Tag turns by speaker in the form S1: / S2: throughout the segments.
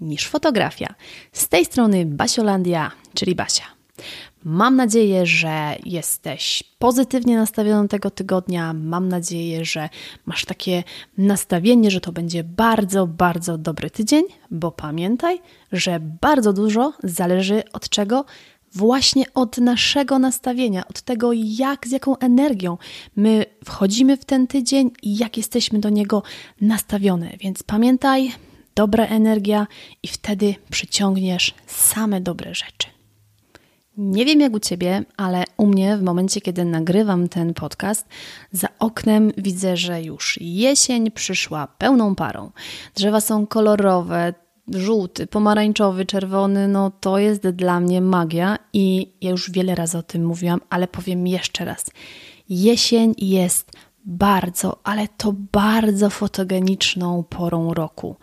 S1: niż fotografia. Z tej strony Basiolandia, czyli Basia. Mam nadzieję, że jesteś pozytywnie nastawiony tego tygodnia. Mam nadzieję, że masz takie nastawienie, że to będzie bardzo, bardzo dobry tydzień, bo pamiętaj, że bardzo dużo zależy od czego? Właśnie od naszego nastawienia, od tego, jak, z jaką energią my wchodzimy w ten tydzień i jak jesteśmy do niego nastawione. Więc pamiętaj, dobra energia i wtedy przyciągniesz same dobre rzeczy. Nie wiem jak u ciebie, ale u mnie w momencie, kiedy nagrywam ten podcast, za oknem widzę, że już jesień przyszła pełną parą. Drzewa są kolorowe, żółty, pomarańczowy, czerwony, no to jest dla mnie magia i ja już wiele razy o tym mówiłam, ale powiem jeszcze raz. Jesień jest bardzo, ale to bardzo fotogeniczną porą roku.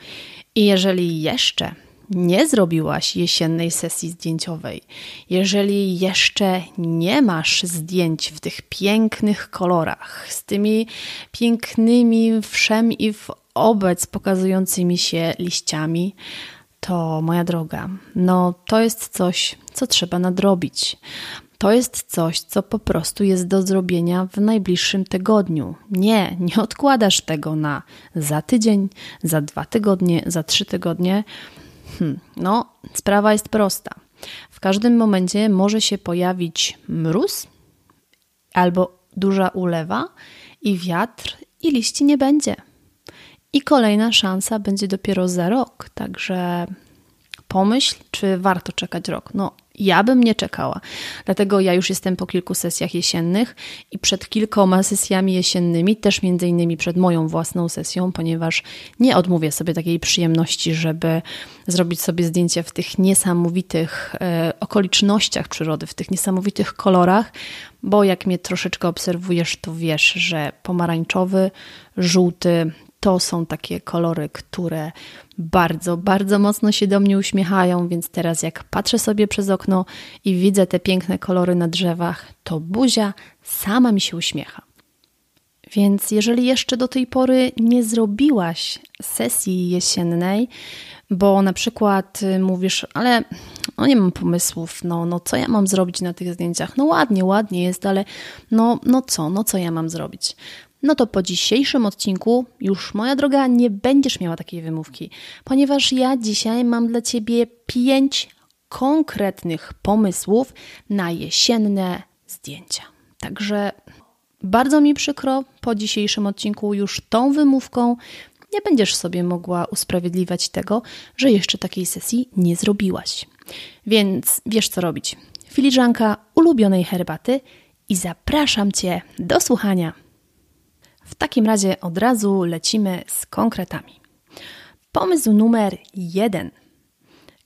S1: I jeżeli jeszcze nie zrobiłaś jesiennej sesji zdjęciowej, jeżeli jeszcze nie masz zdjęć w tych pięknych kolorach, z tymi pięknymi wszem i w obec pokazującymi się liściami, to moja droga, no to jest coś, co trzeba nadrobić. To jest coś, co po prostu jest do zrobienia w najbliższym tygodniu. Nie, nie odkładasz tego na za tydzień, za dwa tygodnie, za trzy tygodnie. Hm, no, sprawa jest prosta. W każdym momencie może się pojawić mróz albo duża ulewa i wiatr, i liści nie będzie. I kolejna szansa będzie dopiero za rok. Także pomyśl, czy warto czekać rok. No, ja bym nie czekała. Dlatego ja już jestem po kilku sesjach jesiennych i przed kilkoma sesjami jesiennymi, też między innymi przed moją własną sesją, ponieważ nie odmówię sobie takiej przyjemności, żeby zrobić sobie zdjęcie w tych niesamowitych e, okolicznościach przyrody, w tych niesamowitych kolorach, bo jak mnie troszeczkę obserwujesz, to wiesz, że pomarańczowy, żółty, to są takie kolory, które bardzo, bardzo mocno się do mnie uśmiechają, więc teraz jak patrzę sobie przez okno i widzę te piękne kolory na drzewach, to buzia sama mi się uśmiecha. Więc jeżeli jeszcze do tej pory nie zrobiłaś sesji jesiennej, bo na przykład y, mówisz, ale no nie mam pomysłów, no, no co ja mam zrobić na tych zdjęciach? No ładnie, ładnie jest, ale no, no co, no co ja mam zrobić? No to po dzisiejszym odcinku już, moja droga, nie będziesz miała takiej wymówki, ponieważ ja dzisiaj mam dla Ciebie pięć konkretnych pomysłów na jesienne zdjęcia. Także bardzo mi przykro, po dzisiejszym odcinku już tą wymówką nie będziesz sobie mogła usprawiedliwiać tego, że jeszcze takiej sesji nie zrobiłaś. Więc wiesz co robić. Filiżanka ulubionej herbaty i zapraszam Cię do słuchania. W takim razie od razu lecimy z konkretami. Pomysł numer jeden: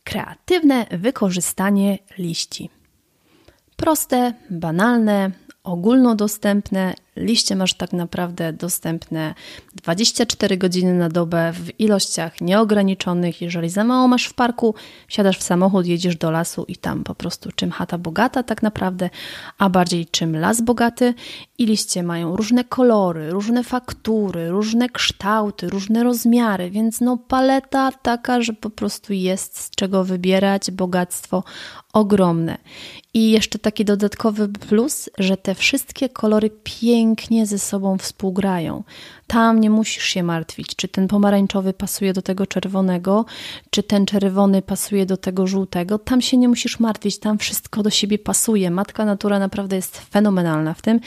S1: kreatywne wykorzystanie liści. Proste, banalne, ogólnodostępne. Liście masz tak naprawdę dostępne 24 godziny na dobę w ilościach nieograniczonych. Jeżeli za mało masz w parku, siadasz w samochód, jedziesz do lasu i tam po prostu czym chata bogata tak naprawdę, a bardziej czym las bogaty. I liście mają różne kolory, różne faktury, różne kształty, różne rozmiary, więc no paleta taka, że po prostu jest z czego wybierać, bogactwo ogromne. I jeszcze taki dodatkowy plus, że te wszystkie kolory pięknie ze sobą współgrają. Tam nie musisz się martwić, czy ten pomarańczowy pasuje do tego czerwonego, czy ten czerwony pasuje do tego żółtego. Tam się nie musisz martwić, tam wszystko do siebie pasuje. Matka natura naprawdę jest fenomenalna w tym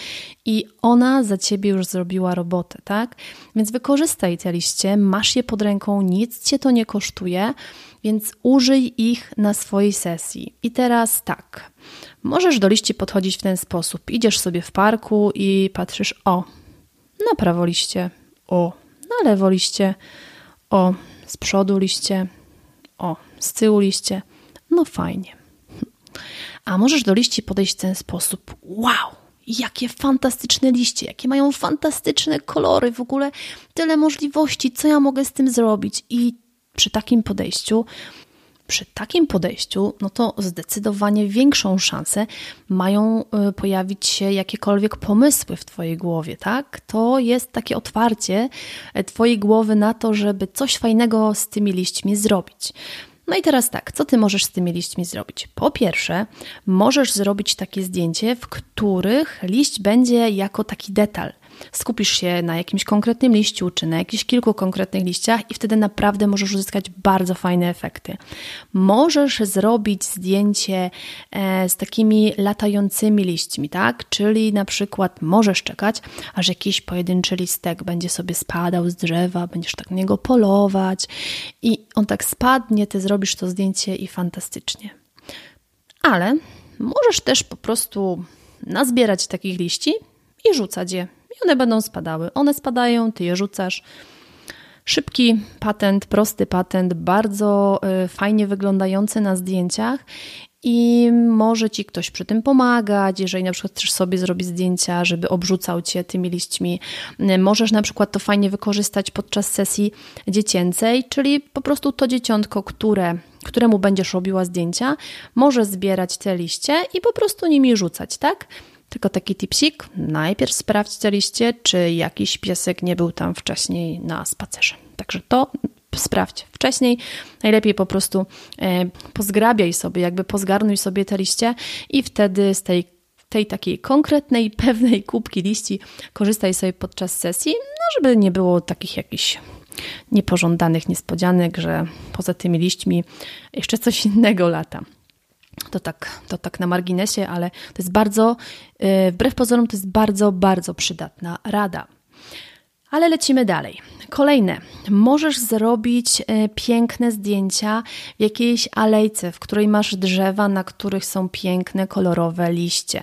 S1: i ona za ciebie już zrobiła robotę, tak? Więc wykorzystaj te liście, masz je pod ręką, nic cię to nie kosztuje, więc użyj ich na swojej sesji. I teraz tak. Możesz do liści podchodzić w ten sposób. Idziesz sobie w parku i patrzysz, o, na prawo liście, o, na lewo liście, o, z przodu liście, o, z tyłu liście. No fajnie. A możesz do liści podejść w ten sposób. Wow! Jakie fantastyczne liście, jakie mają fantastyczne kolory, w ogóle tyle możliwości, co ja mogę z tym zrobić. I przy takim podejściu przy takim podejściu, no to zdecydowanie większą szansę mają y, pojawić się jakiekolwiek pomysły w Twojej głowie, tak? To jest takie otwarcie e, Twojej głowy na to, żeby coś fajnego z tymi liśćmi zrobić. No i teraz tak, co ty możesz z tymi liśćmi zrobić? Po pierwsze, możesz zrobić takie zdjęcie, w których liść będzie jako taki detal skupisz się na jakimś konkretnym liściu, czy na jakichś kilku konkretnych liściach i wtedy naprawdę możesz uzyskać bardzo fajne efekty. Możesz zrobić zdjęcie e, z takimi latającymi liśćmi, tak? Czyli na przykład możesz czekać, aż jakiś pojedynczy listek będzie sobie spadał z drzewa, będziesz tak na niego polować i on tak spadnie, ty zrobisz to zdjęcie i fantastycznie. Ale możesz też po prostu nazbierać takich liści i rzucać je i one będą spadały. One spadają, ty je rzucasz. Szybki patent, prosty patent, bardzo y, fajnie wyglądający na zdjęciach i może ci ktoś przy tym pomagać, jeżeli na przykład chcesz sobie zrobić zdjęcia, żeby obrzucał cię tymi liśćmi. Y, możesz na przykład to fajnie wykorzystać podczas sesji dziecięcej, czyli po prostu to dzieciątko, które, któremu będziesz robiła zdjęcia, może zbierać te liście i po prostu nimi rzucać, tak? Tylko taki tipsik, najpierw sprawdźcie czy jakiś piesek nie był tam wcześniej na spacerze. Także to sprawdź wcześniej. Najlepiej po prostu e, pozgrabiaj sobie, jakby pozgarnuj sobie te liście i wtedy z tej, tej takiej konkretnej, pewnej kubki liści korzystaj sobie podczas sesji, no żeby nie było takich jakichś niepożądanych niespodzianek, że poza tymi liśćmi jeszcze coś innego lata. To tak, to tak na marginesie, ale to jest bardzo, y, wbrew pozorom, to jest bardzo, bardzo przydatna rada. Ale lecimy dalej. Kolejne. Możesz zrobić y, piękne zdjęcia w jakiejś alejce, w której masz drzewa, na których są piękne, kolorowe liście.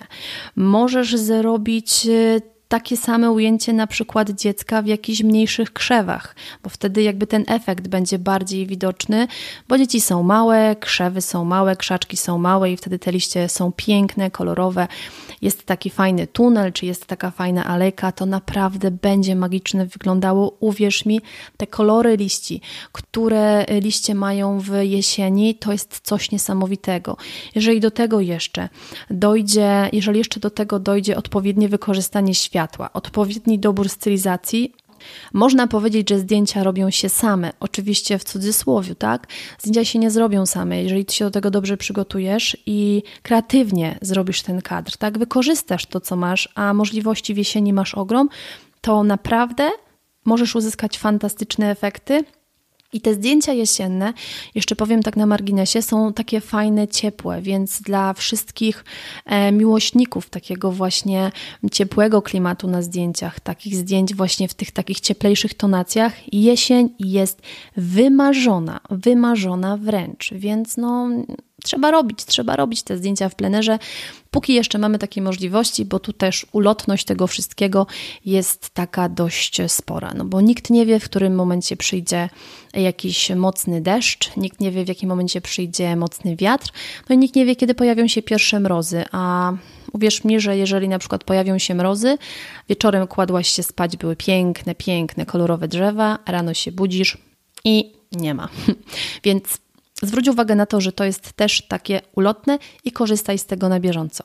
S1: Możesz zrobić y, takie same ujęcie na przykład dziecka w jakichś mniejszych krzewach, bo wtedy jakby ten efekt będzie bardziej widoczny, bo dzieci są małe, krzewy są małe, krzaczki są małe i wtedy te liście są piękne, kolorowe. Jest taki fajny tunel, czy jest taka fajna alejka, to naprawdę będzie magiczne wyglądało. Uwierz mi, te kolory liści, które liście mają w jesieni, to jest coś niesamowitego. Jeżeli do tego jeszcze dojdzie, jeżeli jeszcze do tego dojdzie odpowiednie wykorzystanie światła, światła, odpowiedni dobór stylizacji, można powiedzieć, że zdjęcia robią się same, oczywiście w cudzysłowie, tak? Zdjęcia się nie zrobią same, jeżeli ty się do tego dobrze przygotujesz i kreatywnie zrobisz ten kadr, tak? Wykorzystasz to, co masz, a możliwości w jesieni masz ogrom, to naprawdę możesz uzyskać fantastyczne efekty i te zdjęcia jesienne, jeszcze powiem tak na marginesie, są takie fajne, ciepłe, więc dla wszystkich e, miłośników takiego właśnie ciepłego klimatu na zdjęciach, takich zdjęć właśnie w tych takich cieplejszych tonacjach, jesień jest wymarzona, wymarzona wręcz, więc no trzeba robić, trzeba robić te zdjęcia w plenerze, póki jeszcze mamy takie możliwości, bo tu też ulotność tego wszystkiego jest taka dość spora, no bo nikt nie wie, w którym momencie przyjdzie jakiś mocny deszcz, nikt nie wie, w jakim momencie przyjdzie mocny wiatr, no i nikt nie wie, kiedy pojawią się pierwsze mrozy, a uwierz mi, że jeżeli na przykład pojawią się mrozy, wieczorem kładłaś się spać, były piękne, piękne, kolorowe drzewa, rano się budzisz i nie ma. Więc Zwróć uwagę na to, że to jest też takie ulotne i korzystaj z tego na bieżąco.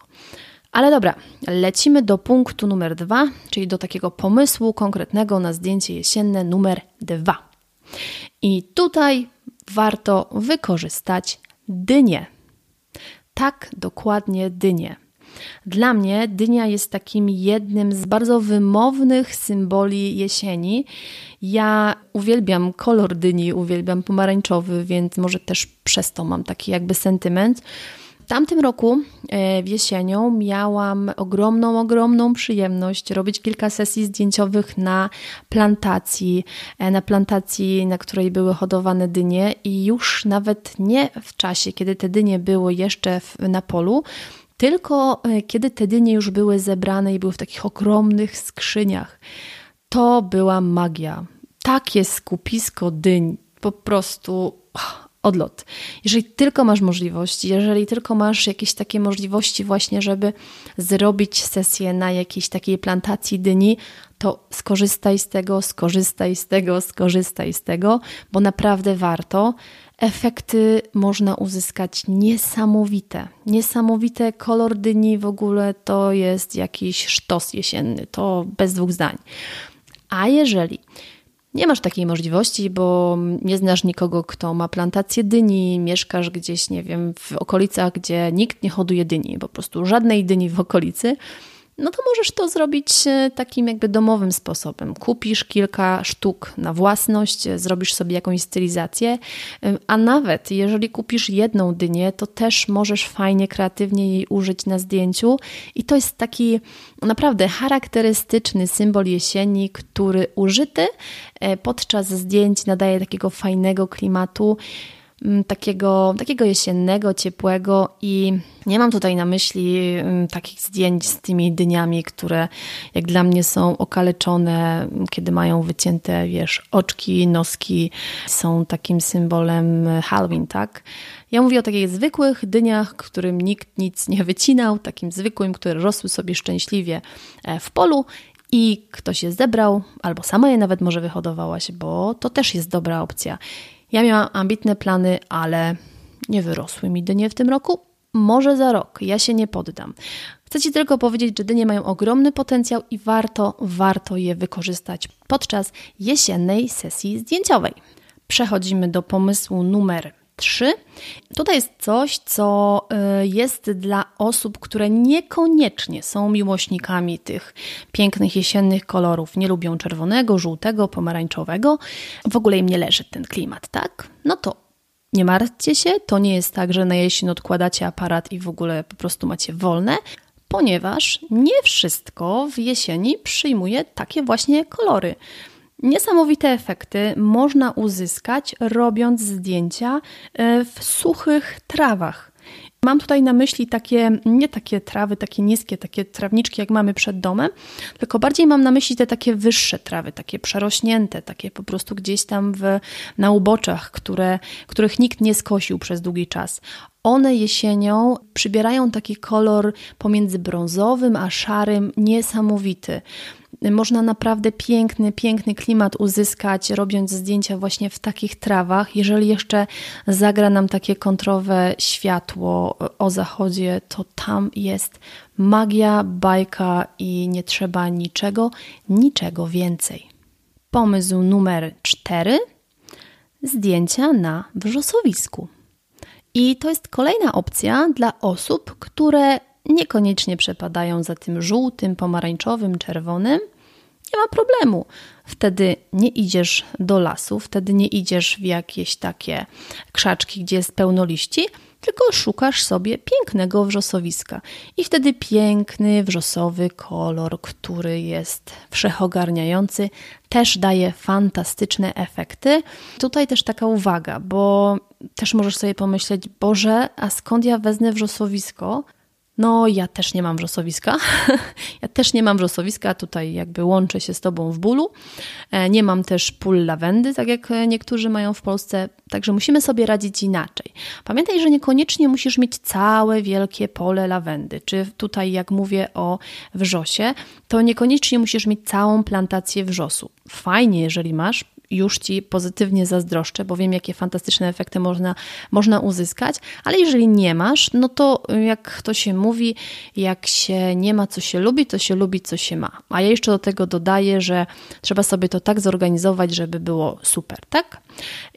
S1: Ale dobra, lecimy do punktu numer dwa, czyli do takiego pomysłu konkretnego na zdjęcie jesienne numer dwa. I tutaj warto wykorzystać dynię. Tak, dokładnie dynię. Dla mnie dynia jest takim jednym z bardzo wymownych symboli jesieni. Ja uwielbiam kolor dyni, uwielbiam pomarańczowy, więc może też przez to mam taki jakby sentyment. W tamtym roku, e, w jesienią, miałam ogromną, ogromną przyjemność robić kilka sesji zdjęciowych na plantacji, e, na plantacji, na której były hodowane dynie i już nawet nie w czasie, kiedy te dynie były jeszcze na polu, tylko e, kiedy te dynie już były zebrane i były w takich ogromnych skrzyniach. To była magia. Takie skupisko dyń, po prostu odlot. Jeżeli tylko masz możliwość, jeżeli tylko masz jakieś takie możliwości właśnie, żeby zrobić sesję na jakiejś takiej plantacji dyni, to skorzystaj z tego, skorzystaj z tego, skorzystaj z tego, bo naprawdę warto. Efekty można uzyskać niesamowite. Niesamowite kolor dyni w ogóle to jest jakiś sztos jesienny, to bez dwóch zdań. A jeżeli nie masz takiej możliwości, bo nie znasz nikogo, kto ma plantację dyni, mieszkasz gdzieś, nie wiem, w okolicach, gdzie nikt nie hoduje dyni, po prostu żadnej dyni w okolicy no to możesz to zrobić e, takim jakby domowym sposobem. Kupisz kilka sztuk na własność, e, zrobisz sobie jakąś stylizację, e, a nawet jeżeli kupisz jedną dynię, to też możesz fajnie, kreatywnie jej użyć na zdjęciu i to jest taki naprawdę charakterystyczny symbol jesieni, który użyty podczas zdjęć nadaje takiego fajnego klimatu. Mm, takiego, takiego jesiennego, ciepłego i nie mam tutaj na myśli mm, takich zdjęć z tymi dyniami, które jak dla mnie są okaleczone, kiedy mają wycięte, wiesz, oczki, noski, są takim symbolem Halloween, tak? Ja mówię o takich zwykłych dyniach, którym nikt nic nie wycinał, takim zwykłym, które rosły sobie szczęśliwie e, w polu i ktoś je zebrał, albo sama je nawet może wyhodowałaś, bo to też jest dobra opcja. Ja miałam ambitne plany, ale nie wyrosły mi dynie w tym roku. Może za rok, ja się nie poddam. Chcę Ci tylko powiedzieć, że dynie mają ogromny potencjał i warto, warto je wykorzystać podczas jesiennej sesji zdjęciowej. Przechodzimy do pomysłu numer 3. Tutaj jest coś, co y, jest dla osób, które niekoniecznie są miłośnikami tych pięknych jesiennych kolorów. Nie lubią czerwonego, żółtego, pomarańczowego. W ogóle im nie leży ten klimat, tak? No to nie martwcie się, to nie jest tak, że na jesień odkładacie aparat i w ogóle po prostu macie wolne, ponieważ nie wszystko w jesieni przyjmuje takie właśnie kolory. Niesamowite efekty można uzyskać robiąc zdjęcia e, w suchych trawach. Mam tutaj na myśli takie, nie takie trawy, takie niskie, takie trawniczki, jak mamy przed domem, tylko bardziej mam na myśli te takie wyższe trawy, takie przerośnięte, takie po prostu gdzieś tam w, na uboczach, które, których nikt nie skosił przez długi czas. One jesienią przybierają taki kolor pomiędzy brązowym a szarym, niesamowity. Można naprawdę piękny, piękny klimat uzyskać, robiąc zdjęcia właśnie w takich trawach. Jeżeli jeszcze zagra nam takie kontrowe światło o zachodzie, to tam jest magia, bajka i nie trzeba niczego, niczego więcej. Pomysł numer cztery: zdjęcia na wrzosowisku. I to jest kolejna opcja dla osób, które niekoniecznie przepadają za tym żółtym, pomarańczowym, czerwonym, nie ma problemu. Wtedy nie idziesz do lasu, wtedy nie idziesz w jakieś takie krzaczki, gdzie jest pełno liści, tylko szukasz sobie pięknego wrzosowiska. I wtedy piękny wrzosowy kolor, który jest wszechogarniający, też daje fantastyczne efekty. Tutaj też taka uwaga, bo też możesz sobie pomyśleć, Boże, a skąd ja wezmę wrzosowisko, no, ja też nie mam wrzosowiska. ja też nie mam wrzosowiska, tutaj jakby łączę się z Tobą w bólu. E, nie mam też pól lawendy, tak jak niektórzy mają w Polsce, także musimy sobie radzić inaczej. Pamiętaj, że niekoniecznie musisz mieć całe wielkie pole lawendy, czy tutaj, jak mówię o wrzosie, to niekoniecznie musisz mieć całą plantację wrzosu. Fajnie, jeżeli masz, już Ci pozytywnie zazdroszczę, bo wiem, jakie fantastyczne efekty można, można uzyskać, ale jeżeli nie masz, no to jak to się mówi, jak się nie ma, co się lubi, to się lubi, co się ma. A ja jeszcze do tego dodaję, że trzeba sobie to tak zorganizować, żeby było super, tak?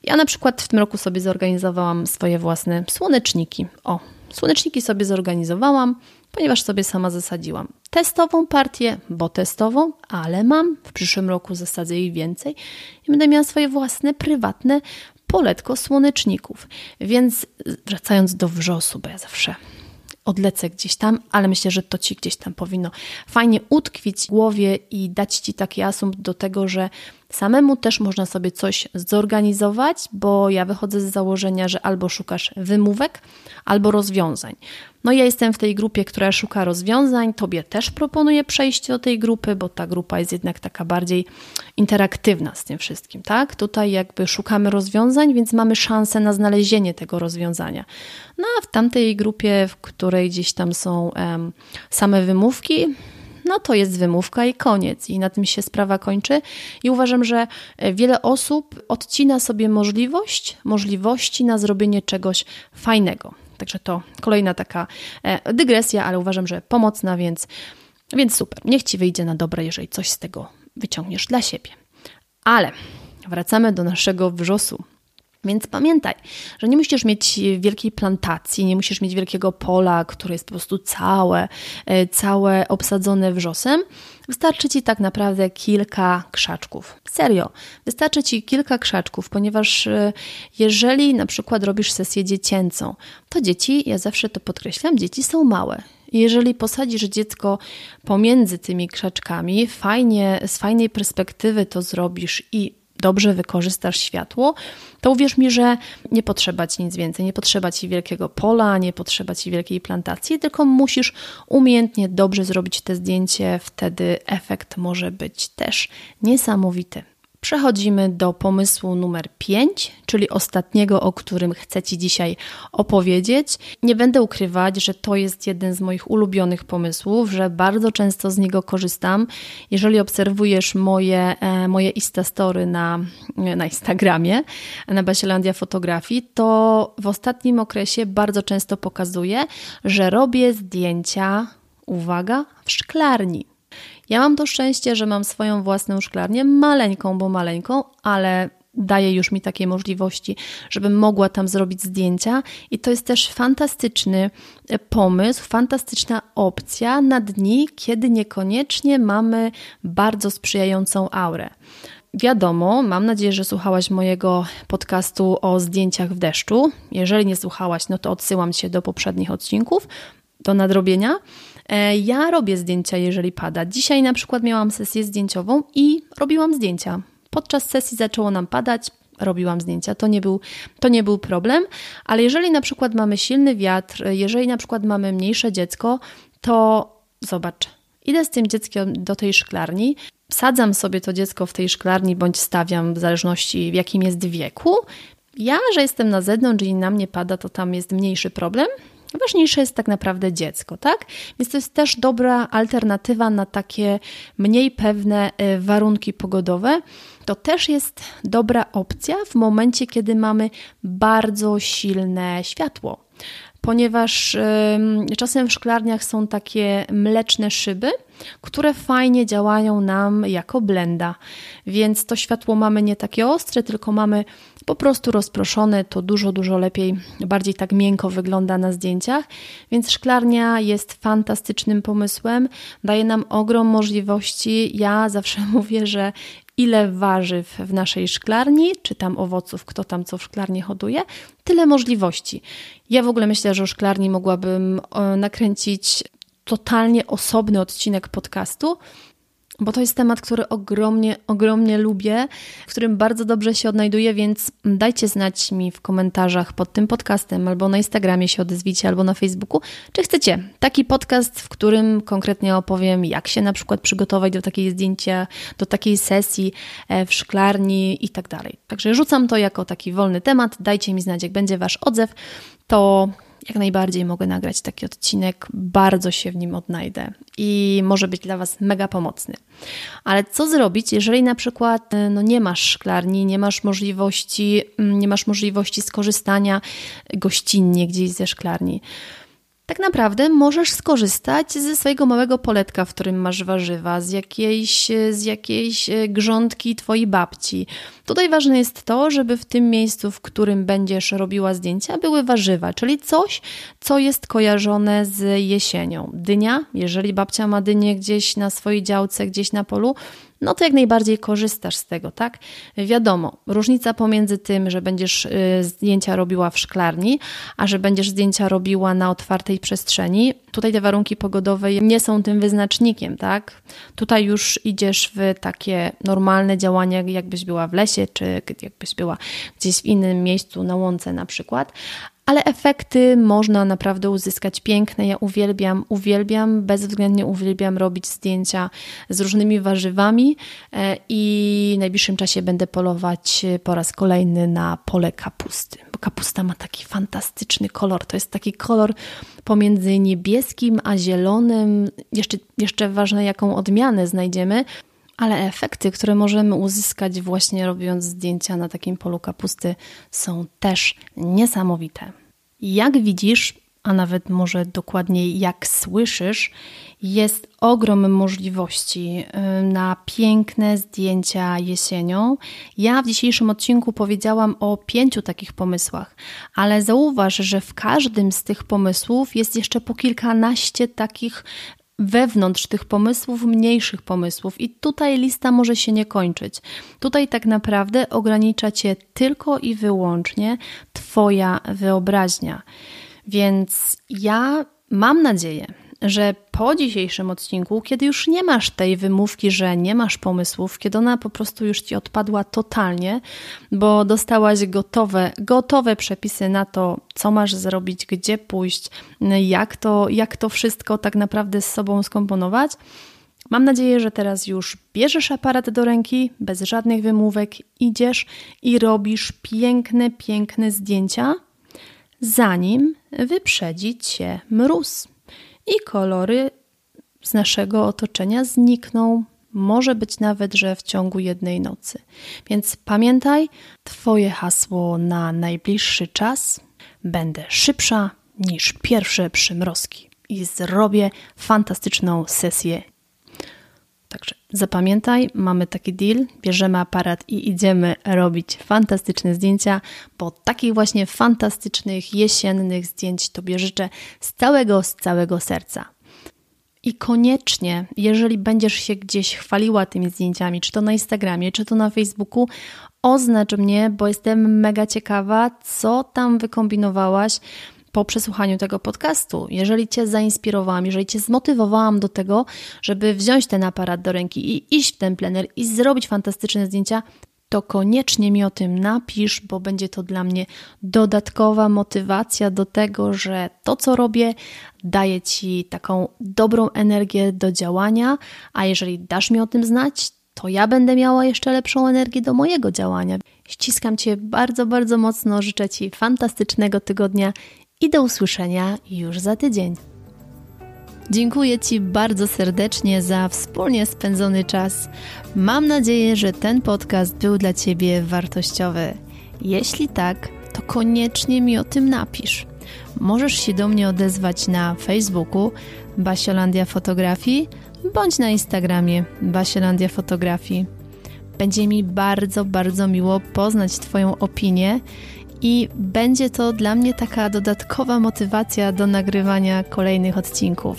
S1: Ja na przykład w tym roku sobie zorganizowałam swoje własne słoneczniki. O, słoneczniki sobie zorganizowałam ponieważ sobie sama zasadziłam testową partię, bo testową, ale mam. W przyszłym roku zasadzę jej więcej i będę miała swoje własne, prywatne poletko słoneczników. Więc wracając do wrzosu, bo ja zawsze odlecę gdzieś tam, ale myślę, że to ci gdzieś tam powinno fajnie utkwić w głowie i dać ci taki asumpt do tego, że Samemu też można sobie coś zorganizować, bo ja wychodzę z założenia, że albo szukasz wymówek, albo rozwiązań. No ja jestem w tej grupie, która szuka rozwiązań. Tobie też proponuję przejście do tej grupy, bo ta grupa jest jednak taka bardziej interaktywna z tym wszystkim, tak? Tutaj jakby szukamy rozwiązań, więc mamy szansę na znalezienie tego rozwiązania. No a w tamtej grupie, w której gdzieś tam są um, same wymówki, no to jest wymówka i koniec. I na tym się sprawa kończy. I uważam, że e, wiele osób odcina sobie możliwość, możliwości na zrobienie czegoś fajnego. Także to kolejna taka e, dygresja, ale uważam, że pomocna, więc, więc super. Niech ci wyjdzie na dobre, jeżeli coś z tego wyciągniesz dla siebie. Ale wracamy do naszego wrzosu. Więc pamiętaj, że nie musisz mieć wielkiej plantacji, nie musisz mieć wielkiego pola, które jest po prostu całe, e, całe obsadzone wrzosem. Wystarczy ci tak naprawdę kilka krzaczków. Serio, wystarczy ci kilka krzaczków, ponieważ e, jeżeli na przykład robisz sesję dziecięcą, to dzieci, ja zawsze to podkreślam, dzieci są małe. Jeżeli posadzisz dziecko pomiędzy tymi krzaczkami, fajnie, z fajnej perspektywy to zrobisz i dobrze wykorzystasz światło, to uwierz mi, że nie potrzeba ci nic więcej, nie potrzeba ci wielkiego pola, nie potrzeba ci wielkiej plantacji, tylko musisz umiejętnie dobrze zrobić te zdjęcie, wtedy efekt może być też niesamowity. Przechodzimy do pomysłu numer 5, czyli ostatniego, o którym chcę Ci dzisiaj opowiedzieć. Nie będę ukrywać, że to jest jeden z moich ulubionych pomysłów, że bardzo często z niego korzystam. Jeżeli obserwujesz moje, e, moje Instastory na, na Instagramie, na Basielandia Fotografii, to w ostatnim okresie bardzo często pokazuję, że robię zdjęcia, uwaga, w szklarni. Ja mam to szczęście, że mam swoją własną szklarnię, maleńką, bo maleńką, ale daje już mi takie możliwości, żebym mogła tam zrobić zdjęcia i to jest też fantastyczny e, pomysł, fantastyczna opcja na dni, kiedy niekoniecznie mamy bardzo sprzyjającą aurę. Wiadomo, mam nadzieję, że słuchałaś mojego podcastu o zdjęciach w deszczu. Jeżeli nie słuchałaś, no to odsyłam cię do poprzednich odcinków, do nadrobienia. E, ja robię zdjęcia, jeżeli pada. Dzisiaj na przykład miałam sesję zdjęciową i robiłam zdjęcia. Podczas sesji zaczęło nam padać, robiłam zdjęcia. To nie, był, to nie był problem, ale jeżeli na przykład mamy silny wiatr, jeżeli na przykład mamy mniejsze dziecko, to zobacz, idę z tym dzieckiem do tej szklarni, sadzam sobie to dziecko w tej szklarni bądź stawiam w zależności w jakim jest wieku. Ja, że jestem na zewnątrz i na mnie pada, to tam jest mniejszy problem. Ważniejsze jest tak naprawdę dziecko, tak? Więc to jest też dobra alternatywa na takie mniej pewne y, warunki pogodowe. To też jest dobra opcja w momencie, kiedy mamy bardzo silne światło ponieważ czasem w szklarniach są takie mleczne szyby, które fajnie działają nam jako blenda. Więc to światło mamy nie takie ostre, tylko mamy po prostu rozproszone, to dużo, dużo lepiej, bardziej tak miękko wygląda na zdjęciach. Więc szklarnia jest fantastycznym pomysłem, daje nam ogrom możliwości. Ja zawsze mówię, że ile warzyw w naszej szklarni, czy tam owoców, kto tam co w szklarni hoduje, tyle możliwości. Ja w ogóle myślę, że o szklarni mogłabym e, nakręcić totalnie osobny odcinek podcastu, bo to jest temat, który ogromnie, ogromnie lubię, w którym bardzo dobrze się odnajduję, więc dajcie znać mi w komentarzach pod tym podcastem, albo na Instagramie się odezwijcie, albo na Facebooku, czy chcecie taki podcast, w którym konkretnie opowiem, jak się na przykład przygotować do takiej zdjęcia, do takiej sesji e, w szklarni i tak dalej. Także rzucam to jako taki wolny temat, dajcie mi znać, jak będzie Wasz odzew, to jak najbardziej mogę nagrać taki odcinek, bardzo się w nim odnajdę i może być dla Was mega pomocny. Ale co zrobić, jeżeli na przykład e, no, nie masz szklarni, nie masz możliwości, mm, nie masz możliwości skorzystania gościnnie gdzieś ze szklarni? Tak naprawdę możesz skorzystać ze swojego małego poletka, w którym masz warzywa, z jakiejś, z jakiejś e, grządki twojej babci. Tutaj ważne jest to, żeby w tym miejscu, w którym będziesz robiła zdjęcia, były warzywa, czyli coś, co jest kojarzone z jesienią. Dynia, jeżeli babcia ma dynię gdzieś na swojej działce, gdzieś na polu, no to jak najbardziej korzystasz z tego, tak? Wiadomo, różnica pomiędzy tym, że będziesz y, zdjęcia robiła w szklarni, a że będziesz zdjęcia robiła na otwartej przestrzeni, tutaj te warunki pogodowe nie są tym wyznacznikiem, tak? Tutaj już idziesz w takie normalne działania, jakbyś była w lesie, czy jakbyś była gdzieś w innym miejscu, na łące na przykład, ale efekty można naprawdę uzyskać piękne. Ja uwielbiam, uwielbiam, bezwzględnie uwielbiam robić zdjęcia z różnymi warzywami e, i w najbliższym czasie będę polować po raz kolejny na pole kapusty, bo kapusta ma taki fantastyczny kolor. To jest taki kolor pomiędzy niebieskim a zielonym. Jeszcze, jeszcze ważne, jaką odmianę znajdziemy ale efekty, które możemy uzyskać właśnie robiąc zdjęcia na takim polu kapusty, są też niesamowite. Jak widzisz, a nawet może dokładniej jak słyszysz, jest ogrom możliwości y, na piękne zdjęcia jesienią. Ja w dzisiejszym odcinku powiedziałam o pięciu takich pomysłach, ale zauważ, że w każdym z tych pomysłów jest jeszcze po kilkanaście takich wewnątrz tych pomysłów, mniejszych pomysłów, i tutaj lista może się nie kończyć. Tutaj tak naprawdę ogranicza cię tylko i wyłącznie Twoja wyobraźnia. Więc ja mam nadzieję, że po dzisiejszym odcinku, kiedy już nie masz tej wymówki, że nie masz pomysłów, kiedy ona po prostu już ci odpadła totalnie, bo dostałaś gotowe, gotowe przepisy na to, co masz zrobić, gdzie pójść, jak to, jak to wszystko tak naprawdę z sobą skomponować. Mam nadzieję, że teraz już bierzesz aparat do ręki, bez żadnych wymówek, idziesz i robisz piękne, piękne zdjęcia, zanim wyprzedzi cię mróz i kolory z naszego otoczenia znikną. Może być nawet, że w ciągu jednej nocy. Więc pamiętaj, Twoje hasło na najbliższy czas: będę szybsza niż pierwsze przymrozki i zrobię fantastyczną sesję. Także zapamiętaj, mamy taki deal, bierzemy aparat i idziemy robić fantastyczne zdjęcia, bo takich właśnie fantastycznych jesiennych zdjęć Tobie życzę z całego, z całego serca. I koniecznie, jeżeli będziesz się gdzieś chwaliła tymi zdjęciami, czy to na Instagramie, czy to na Facebooku, oznacz mnie, bo jestem mega ciekawa, co tam wykombinowałaś po przesłuchaniu tego podcastu. Jeżeli Cię zainspirowałam, jeżeli Cię zmotywowałam do tego, żeby wziąć ten aparat do ręki i iść w ten plener i zrobić fantastyczne zdjęcia, to koniecznie mi o tym napisz, bo będzie to dla mnie dodatkowa motywacja do tego, że to, co robię, daje Ci taką dobrą energię do działania, a jeżeli dasz mi o tym znać, to ja będę miała jeszcze lepszą energię do mojego działania. Ściskam Cię bardzo, bardzo mocno, życzę Ci fantastycznego tygodnia i do usłyszenia już za tydzień. Dziękuję Ci bardzo serdecznie za wspólnie spędzony czas. Mam nadzieję, że ten podcast był dla Ciebie wartościowy. Jeśli tak, to koniecznie mi o tym napisz. Możesz się do mnie odezwać na Facebooku Basiolandia Fotografii bądź na Instagramie Basiolandia Fotografii. Będzie mi bardzo, bardzo miło poznać Twoją opinię i będzie to dla mnie taka dodatkowa motywacja do nagrywania kolejnych odcinków.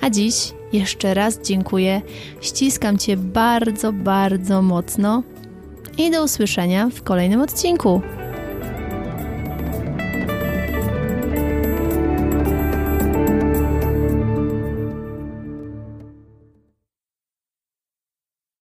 S1: A dziś jeszcze raz dziękuję, ściskam Cię bardzo, bardzo mocno i do usłyszenia w kolejnym odcinku.